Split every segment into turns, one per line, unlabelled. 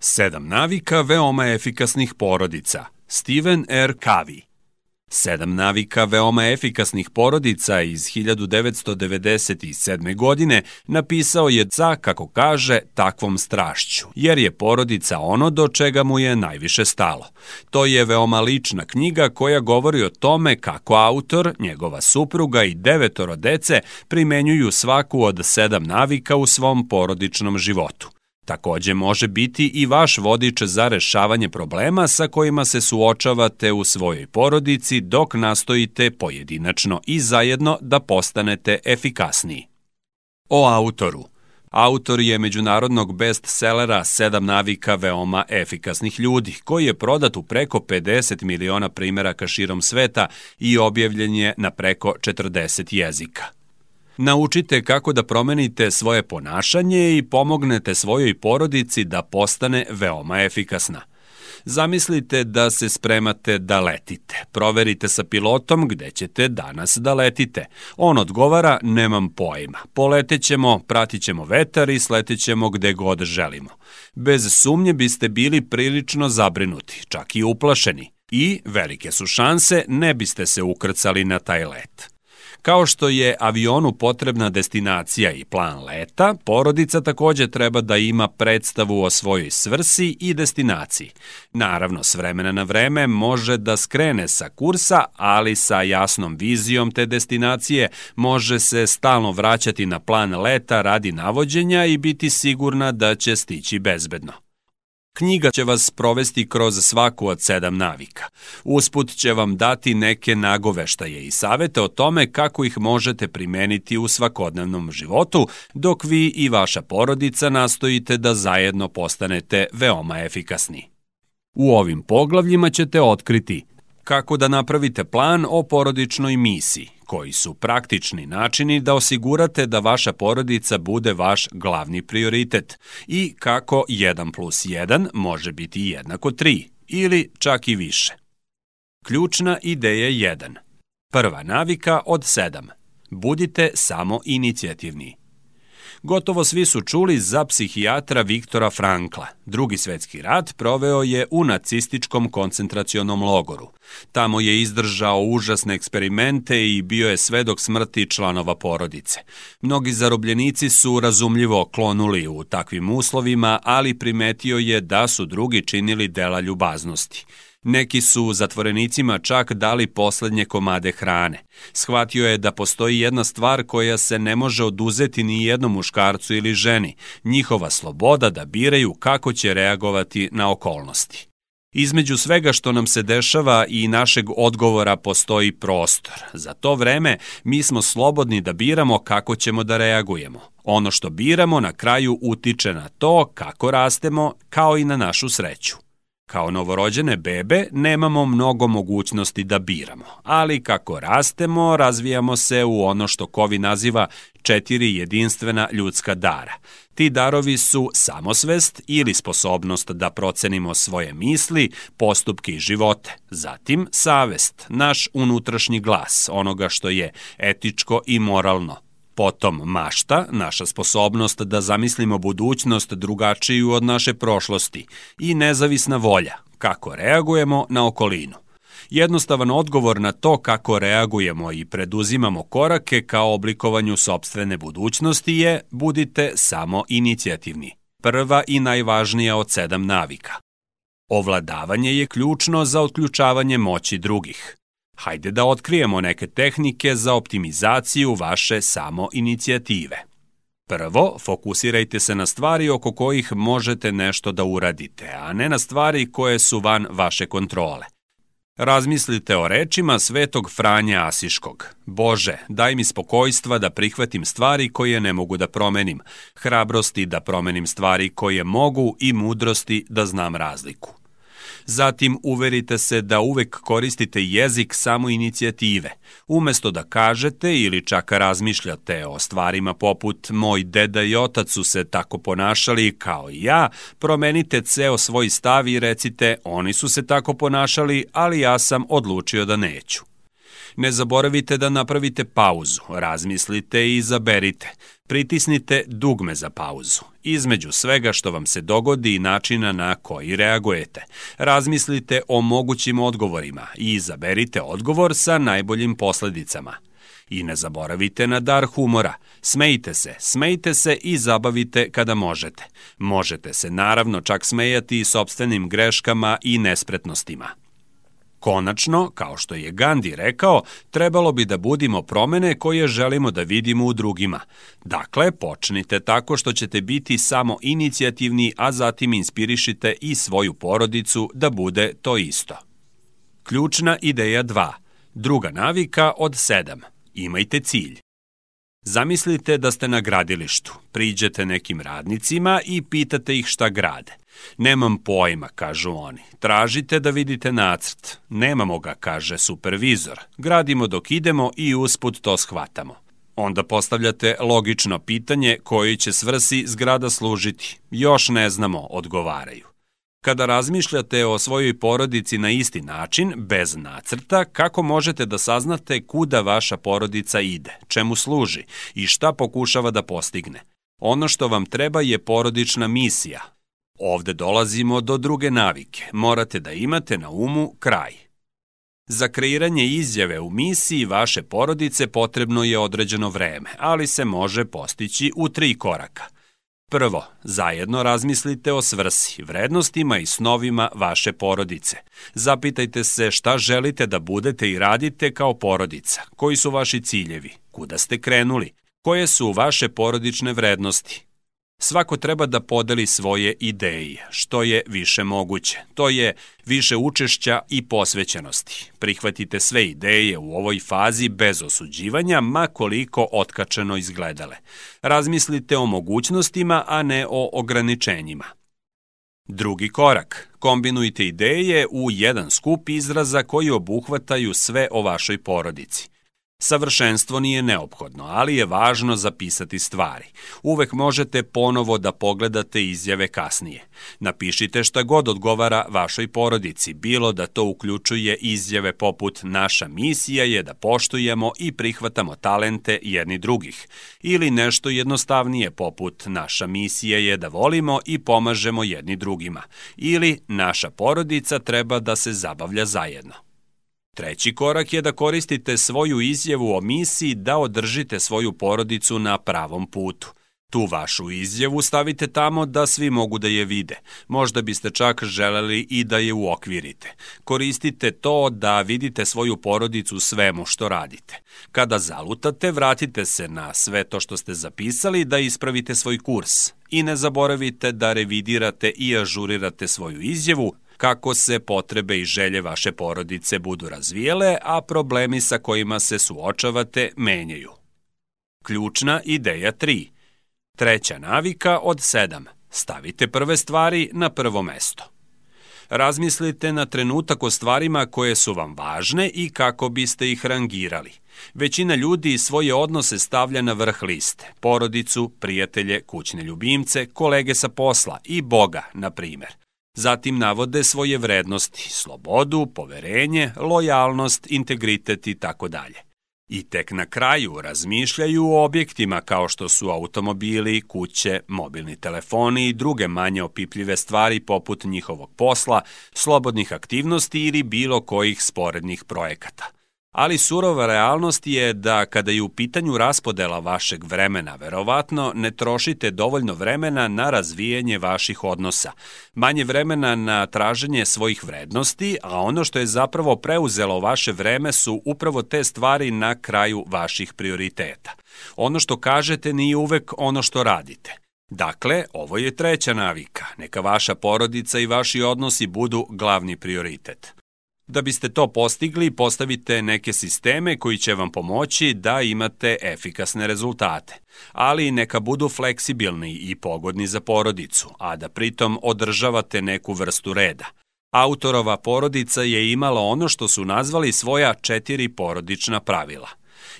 Sedam navika veoma efikasnih porodica. Steven R. Covey. Sedam navika veoma efikasnih porodica iz 1997. godine napisao je za, kako kaže, takvom strašću, jer je porodica ono do čega mu je najviše stalo. To je veoma lična knjiga koja govori o tome kako autor, njegova supruga i devetoro dece primenjuju svaku od sedam navika u svom porodičnom životu. Takođe može biti i vaš vodič za rešavanje problema sa kojima se suočavate u svojoj porodici dok nastojite pojedinačno i zajedno da postanete efikasniji. O autoru Autor je međunarodnog bestsellera Sedam navika veoma efikasnih ljudi, koji je prodat u preko 50 miliona primjeraka širom sveta i objavljen je na preko 40 jezika. Naučite kako da promenite svoje ponašanje i pomognete svojoj porodici da postane veoma efikasna. Zamislite da se spremate da letite. Proverite sa pilotom gde ćete danas da letite. On odgovara, nemam pojma. Poletećemo, pratit ćemo vetar i sletećemo gde god želimo. Bez sumnje biste bili prilično zabrinuti, čak i uplašeni. I, velike su šanse, ne biste se ukrcali na taj let. Kao što je avionu potrebna destinacija i plan leta, porodica takođe treba da ima predstavu o svojoj svrsi i destinaciji. Naravno, s vremena na vreme može da skrene sa kursa, ali sa jasnom vizijom te destinacije može se stalno vraćati na plan leta radi navođenja i biti sigurna da će stići bezbedno. Knjiga će vas provesti kroz svaku od sedam navika. Usput će vam dati neke nagoveštaje i savete o tome kako ih možete primeniti u svakodnevnom životu, dok vi i vaša porodica nastojite da zajedno postanete veoma efikasni. U ovim poglavljima ćete otkriti kako da napravite plan o porodičnoj misiji, koji su praktični načini da osigurate da vaša porodica bude vaš glavni prioritet i kako 1 plus 1 može biti jednako 3 ili čak i više. Ključna ideja 1. Prva navika od 7. Budite samo inicijativni. Gotovo svi su čuli za psihijatra Viktora Frankla. Drugi svetski rat proveo je u nacističkom koncentracionom logoru. Tamo je izdržao užasne eksperimente i bio je svedok smrti članova porodice. Mnogi zarobljenici su razumljivo klonuli u takvim uslovima, ali primetio je da su drugi činili dela ljubaznosti. Neki su zatvorenicima čak dali poslednje komade hrane. Shvatio je da postoji jedna stvar koja se ne može oduzeti ni jednom muškarcu ili ženi, njihova sloboda da biraju kako će reagovati na okolnosti. Između svega što nam se dešava i našeg odgovora postoji prostor. Za to vreme mi smo slobodni da biramo kako ćemo da reagujemo. Ono što biramo na kraju utiče na to kako rastemo kao i na našu sreću. Kao novorođene bebe nemamo mnogo mogućnosti da biramo, ali kako rastemo, razvijamo se u ono što Kovi naziva četiri jedinstvena ljudska dara. Ti darovi su samosvest ili sposobnost da procenimo svoje misli, postupke i živote. Zatim savest, naš unutrašnji glas, onoga što je etičko i moralno, Potom mašta, naša sposobnost da zamislimo budućnost drugačiju od naše prošlosti i nezavisna volja, kako reagujemo na okolinu. Jednostavan odgovor na to kako reagujemo i preduzimamo korake kao oblikovanju sobstvene budućnosti je budite samo inicijativni. Prva i najvažnija od sedam navika. Ovladavanje je ključno za otključavanje moći drugih. Hajde da otkrijemo neke tehnike za optimizaciju vaše samo inicijative. Prvo, fokusirajte se na stvari oko kojih možete nešto da uradite, a ne na stvari koje su van vaše kontrole. Razmislite o rečima svetog Franja Asiškog. Bože, daj mi spokojstva da prihvatim stvari koje ne mogu da promenim, hrabrosti da promenim stvari koje mogu i mudrosti da znam razliku. Zatim uverite se da uvek koristite jezik samo inicijative. Umesto da kažete ili čak razmišljate o stvarima poput moj deda i otac su se tako ponašali kao i ja, promenite ceo svoj stav i recite oni su se tako ponašali, ali ja sam odlučio da neću. Ne zaboravite da napravite pauzu, razmislite i izaberite. Pritisnite dugme za pauzu. Između svega što vam se dogodi i načina na koji reagujete. Razmislite o mogućim odgovorima i izaberite odgovor sa najboljim posledicama. I ne zaboravite na dar humora. Smejte se, smejte se i zabavite kada možete. Možete se naravno čak smejati i sobstvenim greškama i nespretnostima. Konačno, kao što je Gandhi rekao, trebalo bi da budimo promene koje želimo da vidimo u drugima. Dakle, počnite tako što ćete biti samo inicijativni, a zatim inspirišite i svoju porodicu da bude to isto. Ključna ideja 2. Druga navika od 7. Imajte cilj. Zamislite da ste na gradilištu, priđete nekim radnicima i pitate ih šta grade. Nemam pojma, kažu oni. Tražite da vidite nacrt. Nemamo ga, kaže supervizor. Gradimo dok idemo i usput to shvatamo. Onda postavljate logično pitanje koji će svrsi zgrada služiti. Još ne znamo, odgovaraju. Kada razmišljate o svojoj porodici na isti način, bez nacrta, kako možete da saznate kuda vaša porodica ide, čemu služi i šta pokušava da postigne? Ono što vam treba je porodična misija. Ovde dolazimo do druge navike. Morate da imate na umu kraj. Za kreiranje izjave u misiji vaše porodice potrebno je određeno vreme, ali se može postići u tri koraka – Prvo, zajedno razmislite o svrsi, vrednostima i snovima vaše porodice. Zapitajte se šta želite da budete i radite kao porodica, koji su vaši ciljevi, kuda ste krenuli, koje su vaše porodične vrednosti, Svako treba da podeli svoje ideje, što je više moguće. To je više učešća i posvećenosti. Prihvatite sve ideje u ovoj fazi bez osuđivanja, ma koliko otkačeno izgledale. Razmislite o mogućnostima, a ne o ograničenjima. Drugi korak. Kombinujte ideje u jedan skup izraza koji obuhvataju sve o vašoj porodici. Savršenstvo nije neophodno, ali je važno zapisati stvari. Uvek možete ponovo da pogledate izjave kasnije. Napišite šta god odgovara vašoj porodici, bilo da to uključuje izjave poput naša misija je da poštujemo i prihvatamo talente jedni drugih, ili nešto jednostavnije poput naša misija je da volimo i pomažemo jedni drugima, ili naša porodica treba da se zabavlja zajedno. Treći korak je da koristite svoju izjavu o misiji da održite svoju porodicu na pravom putu. Tu vašu izjavu stavite tamo da svi mogu da je vide. Možda biste čak želeli i da je uokvirite. Koristite to da vidite svoju porodicu svemu što radite. Kada zalutate, vratite se na sve to što ste zapisali da ispravite svoj kurs. I ne zaboravite da revidirate i ažurirate svoju izjavu kako se potrebe i želje vaše porodice budu razvijele, a problemi sa kojima se suočavate menjaju. Ključna ideja 3. Treća navika od 7. Stavite prve stvari na prvo mesto. Razmislite na trenutak o stvarima koje su vam važne i kako biste ih rangirali. Većina ljudi svoje odnose stavlja na vrh liste. Porodicu, prijatelje, kućne ljubimce, kolege sa posla i Boga, na primer. Zatim navode svoje vrednosti, slobodu, poverenje, lojalnost, integritet i tako dalje. I tek na kraju razmišljaju o objektima kao što su automobili, kuće, mobilni telefoni i druge manje opipljive stvari poput njihovog posla, slobodnih aktivnosti ili bilo kojih sporednih projekata ali surova realnost je da kada je u pitanju raspodela vašeg vremena, verovatno ne trošite dovoljno vremena na razvijanje vaših odnosa, manje vremena na traženje svojih vrednosti, a ono što je zapravo preuzelo vaše vreme su upravo te stvari na kraju vaših prioriteta. Ono što kažete nije uvek ono što radite. Dakle, ovo je treća navika. Neka vaša porodica i vaši odnosi budu glavni prioritet. Da biste to postigli, postavite neke sisteme koji će vam pomoći da imate efikasne rezultate, ali neka budu fleksibilni i pogodni za porodicu, a da pritom održavate neku vrstu reda. Autorova porodica je imala ono što su nazvali svoja četiri porodična pravila.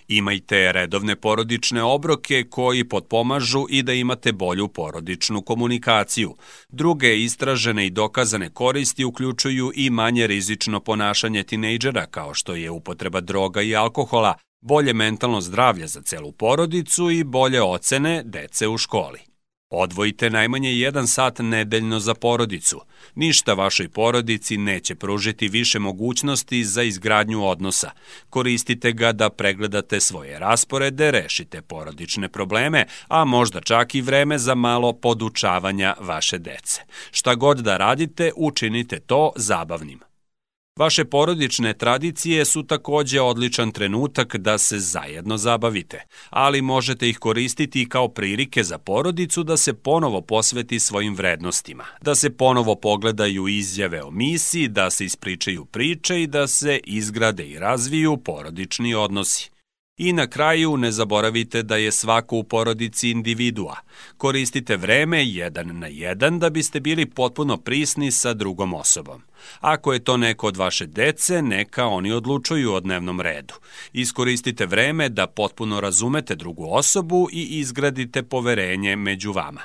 Imajte redovne porodične obroke koji potpomažu i da imate bolju porodičnu komunikaciju. Druge istražene i dokazane koristi uključuju i manje rizično ponašanje tinejdžera kao što je upotreba droga i alkohola, bolje mentalno zdravlje za celu porodicu i bolje ocene dece u školi. Odvojite najmanje jedan sat nedeljno za porodicu. Ništa vašoj porodici neće pružiti više mogućnosti za izgradnju odnosa. Koristite ga da pregledate svoje rasporede, rešite porodične probleme, a možda čak i vreme za malo podučavanja vaše dece. Šta god da radite, učinite to zabavnim. Vaše porodične tradicije su takođe odličan trenutak da se zajedno zabavite, ali možete ih koristiti kao prilike za porodicu da se ponovo posveti svojim vrednostima, da se ponovo pogledaju izjave o misiji, da se ispričaju priče i da se izgrade i razviju porodični odnosi. I na kraju ne zaboravite da je svako u porodici individua. Koristite vreme jedan na jedan da biste bili potpuno prisni sa drugom osobom. Ako je to neko od vaše dece, neka oni odlučuju o dnevnom redu. Iskoristite vreme da potpuno razumete drugu osobu i izgradite poverenje među vama.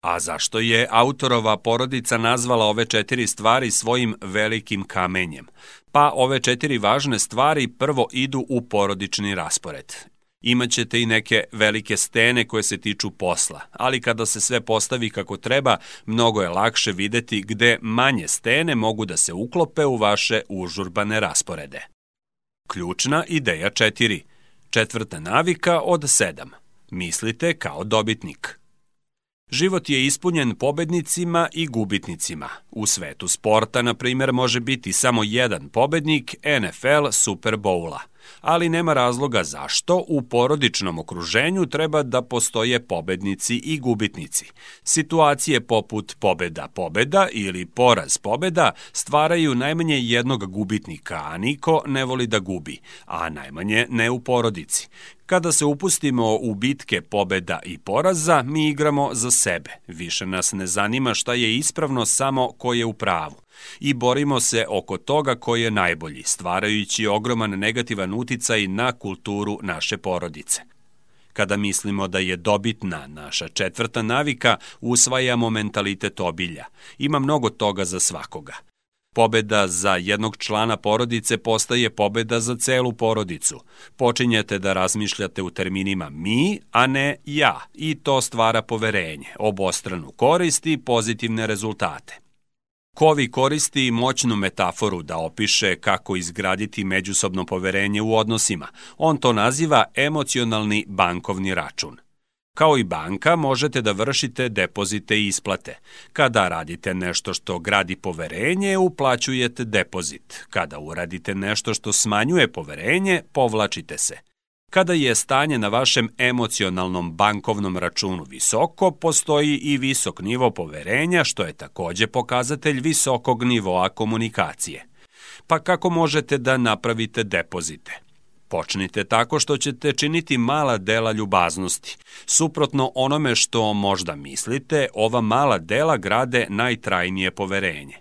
A zašto je autorova porodica nazvala ove četiri stvari svojim velikim kamenjem? Pa ove četiri važne stvari prvo idu u porodični raspored. Imaćete i neke velike stene koje se tiču posla, ali kada se sve postavi kako treba, mnogo je lakše videti gde manje stene mogu da se uklope u vaše užurbane rasporede. Ključna ideja 4. Četvrta navika od 7. Mislite kao dobitnik. Život je ispunjen pobednicima i gubitnicima. U svetu sporta, na primer, može biti samo jedan pobednik NFL Super Bowla – ali nema razloga zašto u porodičnom okruženju treba da postoje pobednici i gubitnici. Situacije poput pobeda-pobeda ili poraz-pobeda stvaraju najmanje jednog gubitnika, a niko ne voli da gubi, a najmanje ne u porodici. Kada se upustimo u bitke pobeda i poraza, mi igramo za sebe. Više nas ne zanima šta je ispravno, samo ko je u pravu i borimo se oko toga ko je najbolji, stvarajući ogroman negativan uticaj na kulturu naše porodice. Kada mislimo da je dobitna naša četvrta navika, usvajamo mentalitet obilja. Ima mnogo toga za svakoga. Pobeda za jednog člana porodice postaje pobeda za celu porodicu. Počinjete da razmišljate u terminima mi, a ne ja, i to stvara poverenje, obostranu korist i pozitivne rezultate. Kovi koristi moćnu metaforu da opiše kako izgraditi međusobno poverenje u odnosima. On to naziva emocionalni bankovni račun. Kao i banka, možete da vršite depozite i isplate. Kada radite nešto što gradi poverenje, uplaćujete depozit. Kada uradite nešto što smanjuje poverenje, povlačite se – Kada je stanje na vašem emocionalnom bankovnom računu visoko, postoji i visok nivo poverenja, što je takođe pokazatelj visokog nivoa komunikacije. Pa kako možete da napravite depozite? Počnite tako što ćete činiti mala dela ljubaznosti. Suprotno onome što možda mislite, ova mala dela grade najtrajnije poverenje.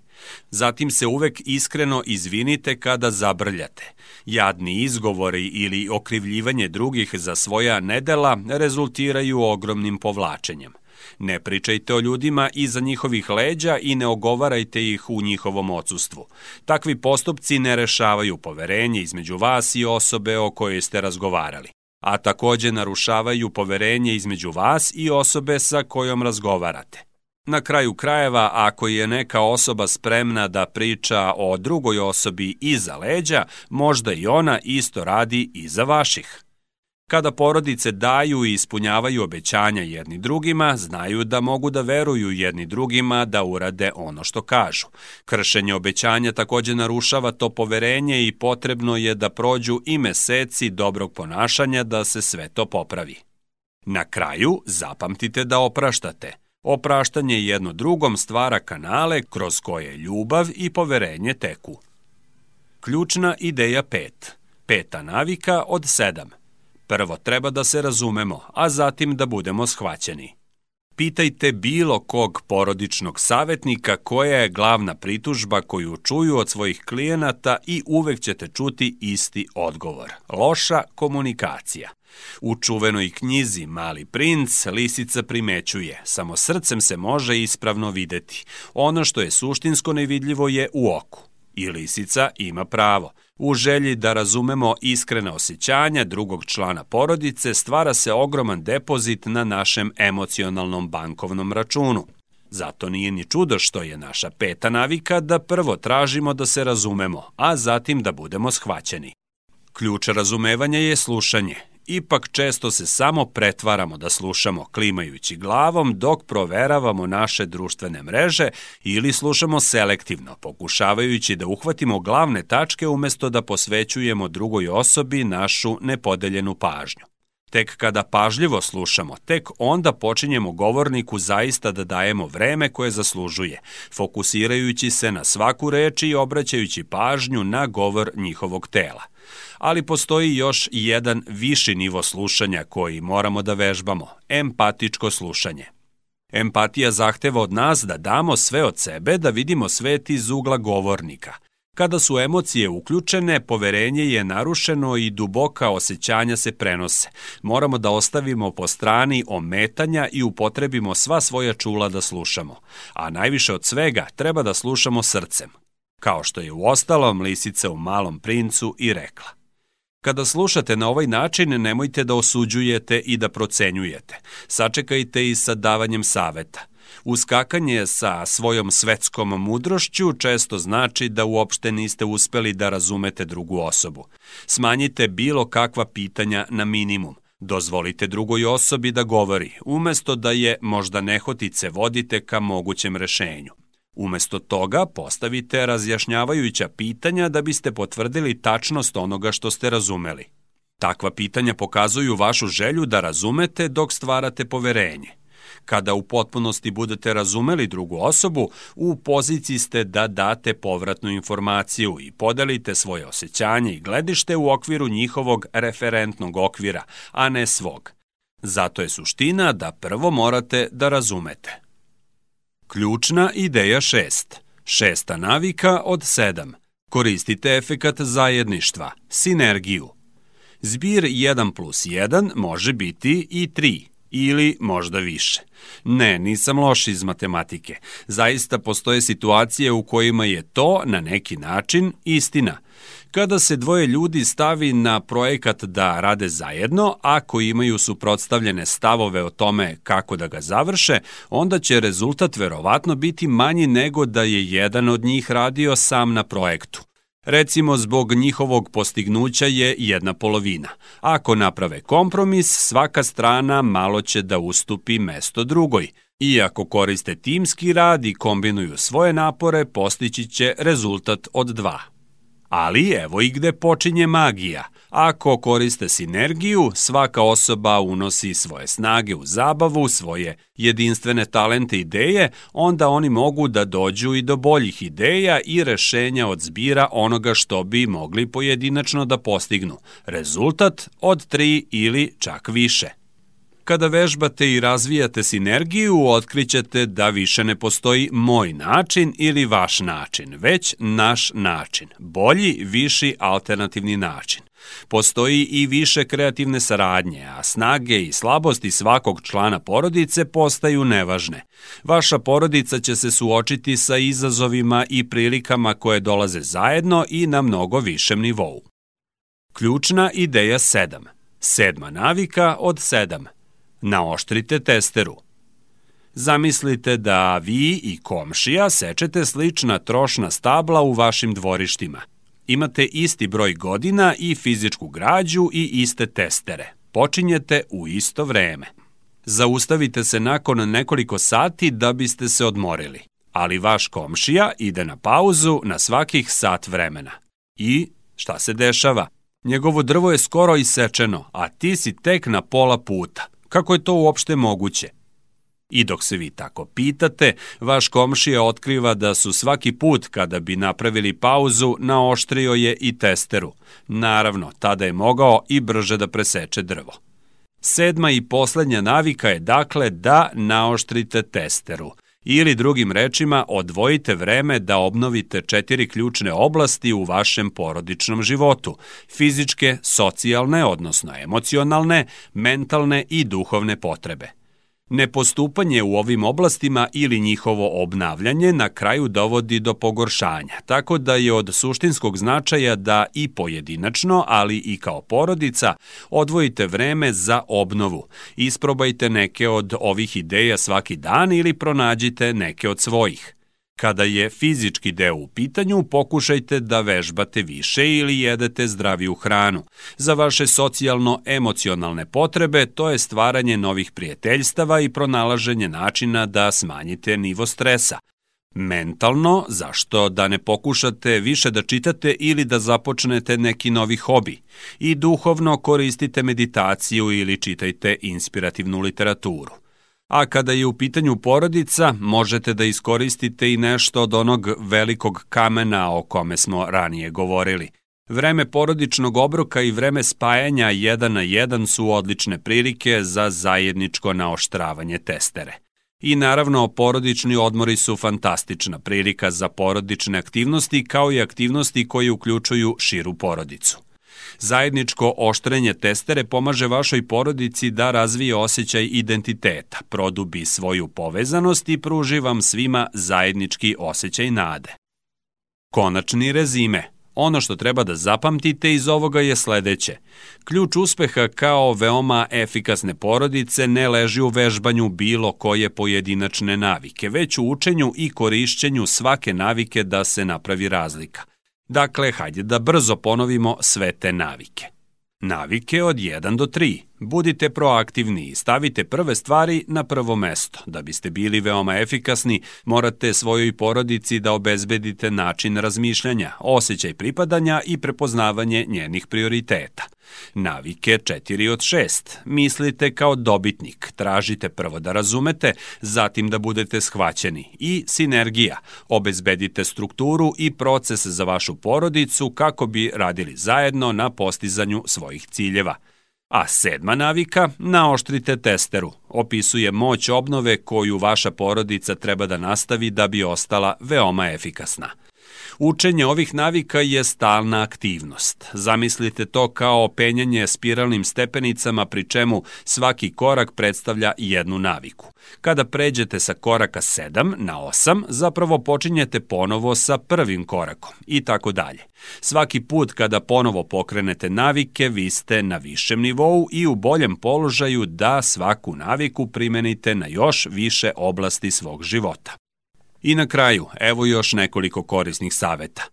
Zatim se uvek iskreno izvinite kada zabrljate. Jadni izgovori ili okrivljivanje drugih za svoja nedela rezultiraju ogromnim povlačenjem. Ne pričajte o ljudima iza njihovih leđa i ne ogovarajte ih u njihovom odsustvu. Takvi postupci ne rešavaju poverenje između vas i osobe o kojoj ste razgovarali a takođe narušavaju poverenje između vas i osobe sa kojom razgovarate. Na kraju krajeva, ako je neka osoba spremna da priča o drugoj osobi iza leđa, možda i ona isto radi iza vaših. Kada porodice daju i ispunjavaju obećanja jedni drugima, znaju da mogu da veruju jedni drugima da urade ono što kažu. Kršenje obećanja takođe narušava to poverenje i potrebno je da prođu i meseci dobrog ponašanja da se sve to popravi. Na kraju, zapamtite da opraštate. Opraštanje jedno drugom stvara kanale kroz koje ljubav i poverenje teku. Ključna ideja 5. Peta navika od 7. Prvo treba da se razumemo, a zatim da budemo shvaćeni. Pitajte bilo kog porodičnog savjetnika koja je glavna pritužba koju čuju od svojih klijenata i uvek ćete čuti isti odgovor. Loša komunikacija. U čuvenoj knjizi Mali princ lisica primećuje, samo srcem se može ispravno videti. Ono što je suštinsko nevidljivo je u oku. I lisica ima pravo. U želji da razumemo iskrene osjećanja drugog člana porodice stvara se ogroman depozit na našem emocionalnom bankovnom računu. Zato nije ni čudo što je naša peta navika da prvo tražimo da se razumemo, a zatim da budemo shvaćeni. Ključ razumevanja je slušanje, ipak često se samo pretvaramo da slušamo klimajući glavom dok proveravamo naše društvene mreže ili slušamo selektivno, pokušavajući da uhvatimo glavne tačke umesto da posvećujemo drugoj osobi našu nepodeljenu pažnju. Tek kada pažljivo slušamo, tek onda počinjemo govorniku zaista da dajemo vreme koje zaslužuje, fokusirajući se na svaku reč i obraćajući pažnju na govor njihovog tela ali postoji još jedan viši nivo slušanja koji moramo da vežbamo, empatičko slušanje. Empatija zahteva od nas da damo sve od sebe, da vidimo svet iz ugla govornika. Kada su emocije uključene, poverenje je narušeno i duboka osjećanja se prenose. Moramo da ostavimo po strani ometanja i upotrebimo sva svoja čula da slušamo. A najviše od svega treba da slušamo srcem. Kao što je u ostalom lisica u malom princu i rekla. Kada slušate na ovaj način, nemojte da osuđujete i da procenjujete. Sačekajte i sa davanjem saveta. Uskakanje sa svojom svetskom mudrošću često znači da uopšte niste uspeli da razumete drugu osobu. Smanjite bilo kakva pitanja na minimum. Dozvolite drugoj osobi da govori, umesto da je možda nehotice vodite ka mogućem rešenju. Umesto toga postavite razjašnjavajuća pitanja da biste potvrdili tačnost onoga što ste razumeli. Takva pitanja pokazuju vašu želju da razumete dok stvarate poverenje. Kada u potpunosti budete razumeli drugu osobu, u poziciji ste da date povratnu informaciju i podelite svoje osjećanje i gledište u okviru njihovog referentnog okvira, a ne svog. Zato je suština da prvo morate da razumete. Ključna ideja 6. Šesta navika od 7. Koristite efekat zajedništva, sinergiju. Zbir 1 plus 1 može biti i 3 ili možda više. Ne, nisam loš iz matematike. Zaista postoje situacije u kojima je to, na neki način, istina – Kada se dvoje ljudi stavi na projekat da rade zajedno, ako imaju suprotstavljene stavove o tome kako da ga završe, onda će rezultat verovatno biti manji nego da je jedan od njih radio sam na projektu. Recimo, zbog njihovog postignuća je jedna polovina. Ako naprave kompromis, svaka strana malo će da ustupi mesto drugoj. Iako koriste timski rad i kombinuju svoje napore, postići će rezultat od dva. Ali evo i gde počinje magija. Ako koriste sinergiju, svaka osoba unosi svoje snage u zabavu, svoje jedinstvene talente i ideje, onda oni mogu da dođu i do boljih ideja i rešenja od zbira onoga što bi mogli pojedinačno da postignu. Rezultat od tri ili čak više. Kada vežbate i razvijate sinergiju, otkrićete da više ne postoji moj način ili vaš način, već naš način, bolji, viši, alternativni način. Postoji i više kreativne saradnje, a snage i slabosti svakog člana porodice postaju nevažne. Vaša porodica će se suočiti sa izazovima i prilikama koje dolaze zajedno i na mnogo višem nivou. Ključna ideja 7. Sedma navika od 7. Naoštrite testeru. Zamislite da vi i komšija sečete slična trošna stabla u vašim dvorištima. Imate isti broj godina i fizičku građu i iste testere. Počinjete u isto vreme. Zaustavite se nakon nekoliko sati da biste se odmorili, ali vaš komšija ide na pauzu na svakih sat vremena. I šta se dešava? Njegovo drvo je skoro isečeno, a ti si tek na pola puta. Kako je to uopšte moguće? I dok se vi tako pitate, vaš komšija otkriva da su svaki put kada bi napravili pauzu, naoštrio je i testeru. Naravno, tada je mogao i brže da preseče drvo. Sedma i poslednja navika je dakle da naoštrite testeru. Ili drugim rečima, odvojite vreme da obnovite četiri ključne oblasti u vašem porodičnom životu. Fizičke, socijalne, odnosno emocionalne, mentalne i duhovne potrebe. Nepostupanje u ovim oblastima ili njihovo obnavljanje na kraju dovodi do pogoršanja, tako da je od suštinskog značaja da i pojedinačno, ali i kao porodica, odvojite vreme za obnovu. Isprobajte neke od ovih ideja svaki dan ili pronađite neke od svojih. Kada je fizički deo u pitanju, pokušajte da vežbate više ili jedete zdraviju hranu. Za vaše socijalno-emocionalne potrebe to je stvaranje novih prijateljstava i pronalaženje načina da smanjite nivo stresa. Mentalno, zašto da ne pokušate više da čitate ili da započnete neki novi hobi. I duhovno koristite meditaciju ili čitajte inspirativnu literaturu. A kada je u pitanju porodica, možete da iskoristite i nešto od onog velikog kamena o kome smo ranije govorili. Vreme porodičnog obroka i vreme spajanja jedan na jedan su odlične prilike za zajedničko naoštravanje testere. I naravno, porodični odmori su fantastična prilika za porodične aktivnosti kao i aktivnosti koje uključuju širu porodicu. Zajedničko oštrenje testere pomaže vašoj porodici da razvije osjećaj identiteta, produbi svoju povezanost i pruži vam svima zajednički osjećaj nade. Konačni rezime Ono što treba da zapamtite iz ovoga je sledeće. Ključ uspeha kao veoma efikasne porodice ne leži u vežbanju bilo koje pojedinačne navike, već u učenju i korišćenju svake navike da se napravi razlika. Dakle, hajde da brzo ponovimo sve te navike. Navike od 1 do 3. Budite proaktivni i stavite prve stvari na prvo mesto. Da biste bili veoma efikasni, morate svojoj porodici da obezbedite način razmišljanja, osjećaj pripadanja i prepoznavanje njenih prioriteta. Navike 4 od 6. Mislite kao dobitnik, tražite prvo da razumete, zatim da budete shvaćeni. I sinergija. Obezbedite strukturu i proces za vašu porodicu kako bi radili zajedno na postizanju svojih ciljeva. A sedma navika, naoštrite testeru, opisuje moć obnove koju vaša porodica treba da nastavi da bi ostala veoma efikasna. Učenje ovih navika je stalna aktivnost. Zamislite to kao penjanje spiralnim stepenicama pri čemu svaki korak predstavlja jednu naviku. Kada pređete sa koraka 7 na 8, zapravo počinjete ponovo sa prvim korakom i tako dalje. Svaki put kada ponovo pokrenete navike, vi ste na višem nivou i u boljem položaju da svaku naviku primenite na još više oblasti svog života. I na kraju, evo još nekoliko korisnih saveta.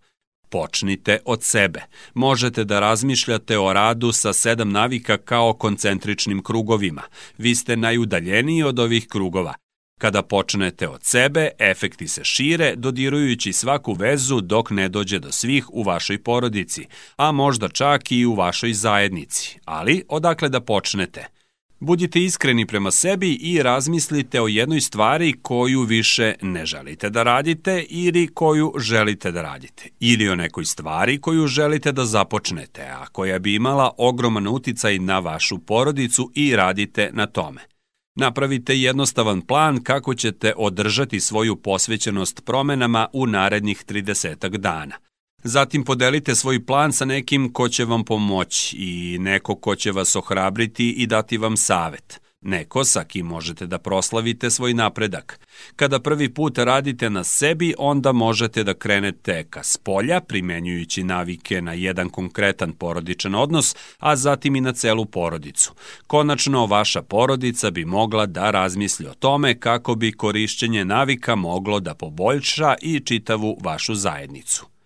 Počnite od sebe. Možete da razmišljate o radu sa sedam navika kao koncentričnim krugovima. Vi ste najudaljeniji od ovih krugova. Kada počnete od sebe, efekti se šire, dodirujući svaku vezu dok ne dođe do svih u vašoj porodici, a možda čak i u vašoj zajednici. Ali, odakle da počnete – Budite iskreni prema sebi i razmislite o jednoj stvari koju više ne želite da radite ili koju želite da radite. Ili o nekoj stvari koju želite da započnete, a koja bi imala ogroman uticaj na vašu porodicu i radite na tome. Napravite jednostavan plan kako ćete održati svoju posvećenost promenama u narednih 30 dana – Zatim podelite svoj plan sa nekim ko će vam pomoći i neko ko će vas ohrabriti i dati vam savet. Neko sa kim možete da proslavite svoj napredak. Kada prvi put radite na sebi, onda možete da krenete ka spolja, primenjujući navike na jedan konkretan porodičan odnos, a zatim i na celu porodicu. Konačno, vaša porodica bi mogla da razmisli o tome kako bi korišćenje navika moglo da poboljša i čitavu vašu zajednicu.